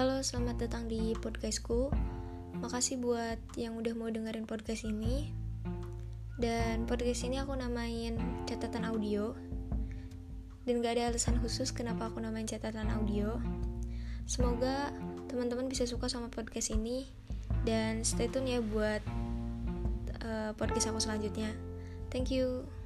Halo, selamat datang di podcastku. Makasih buat yang udah mau dengerin podcast ini. Dan podcast ini aku namain catatan audio. Dan gak ada alasan khusus kenapa aku namain catatan audio. Semoga teman-teman bisa suka sama podcast ini dan stay tune ya buat uh, podcast aku selanjutnya. Thank you. thank you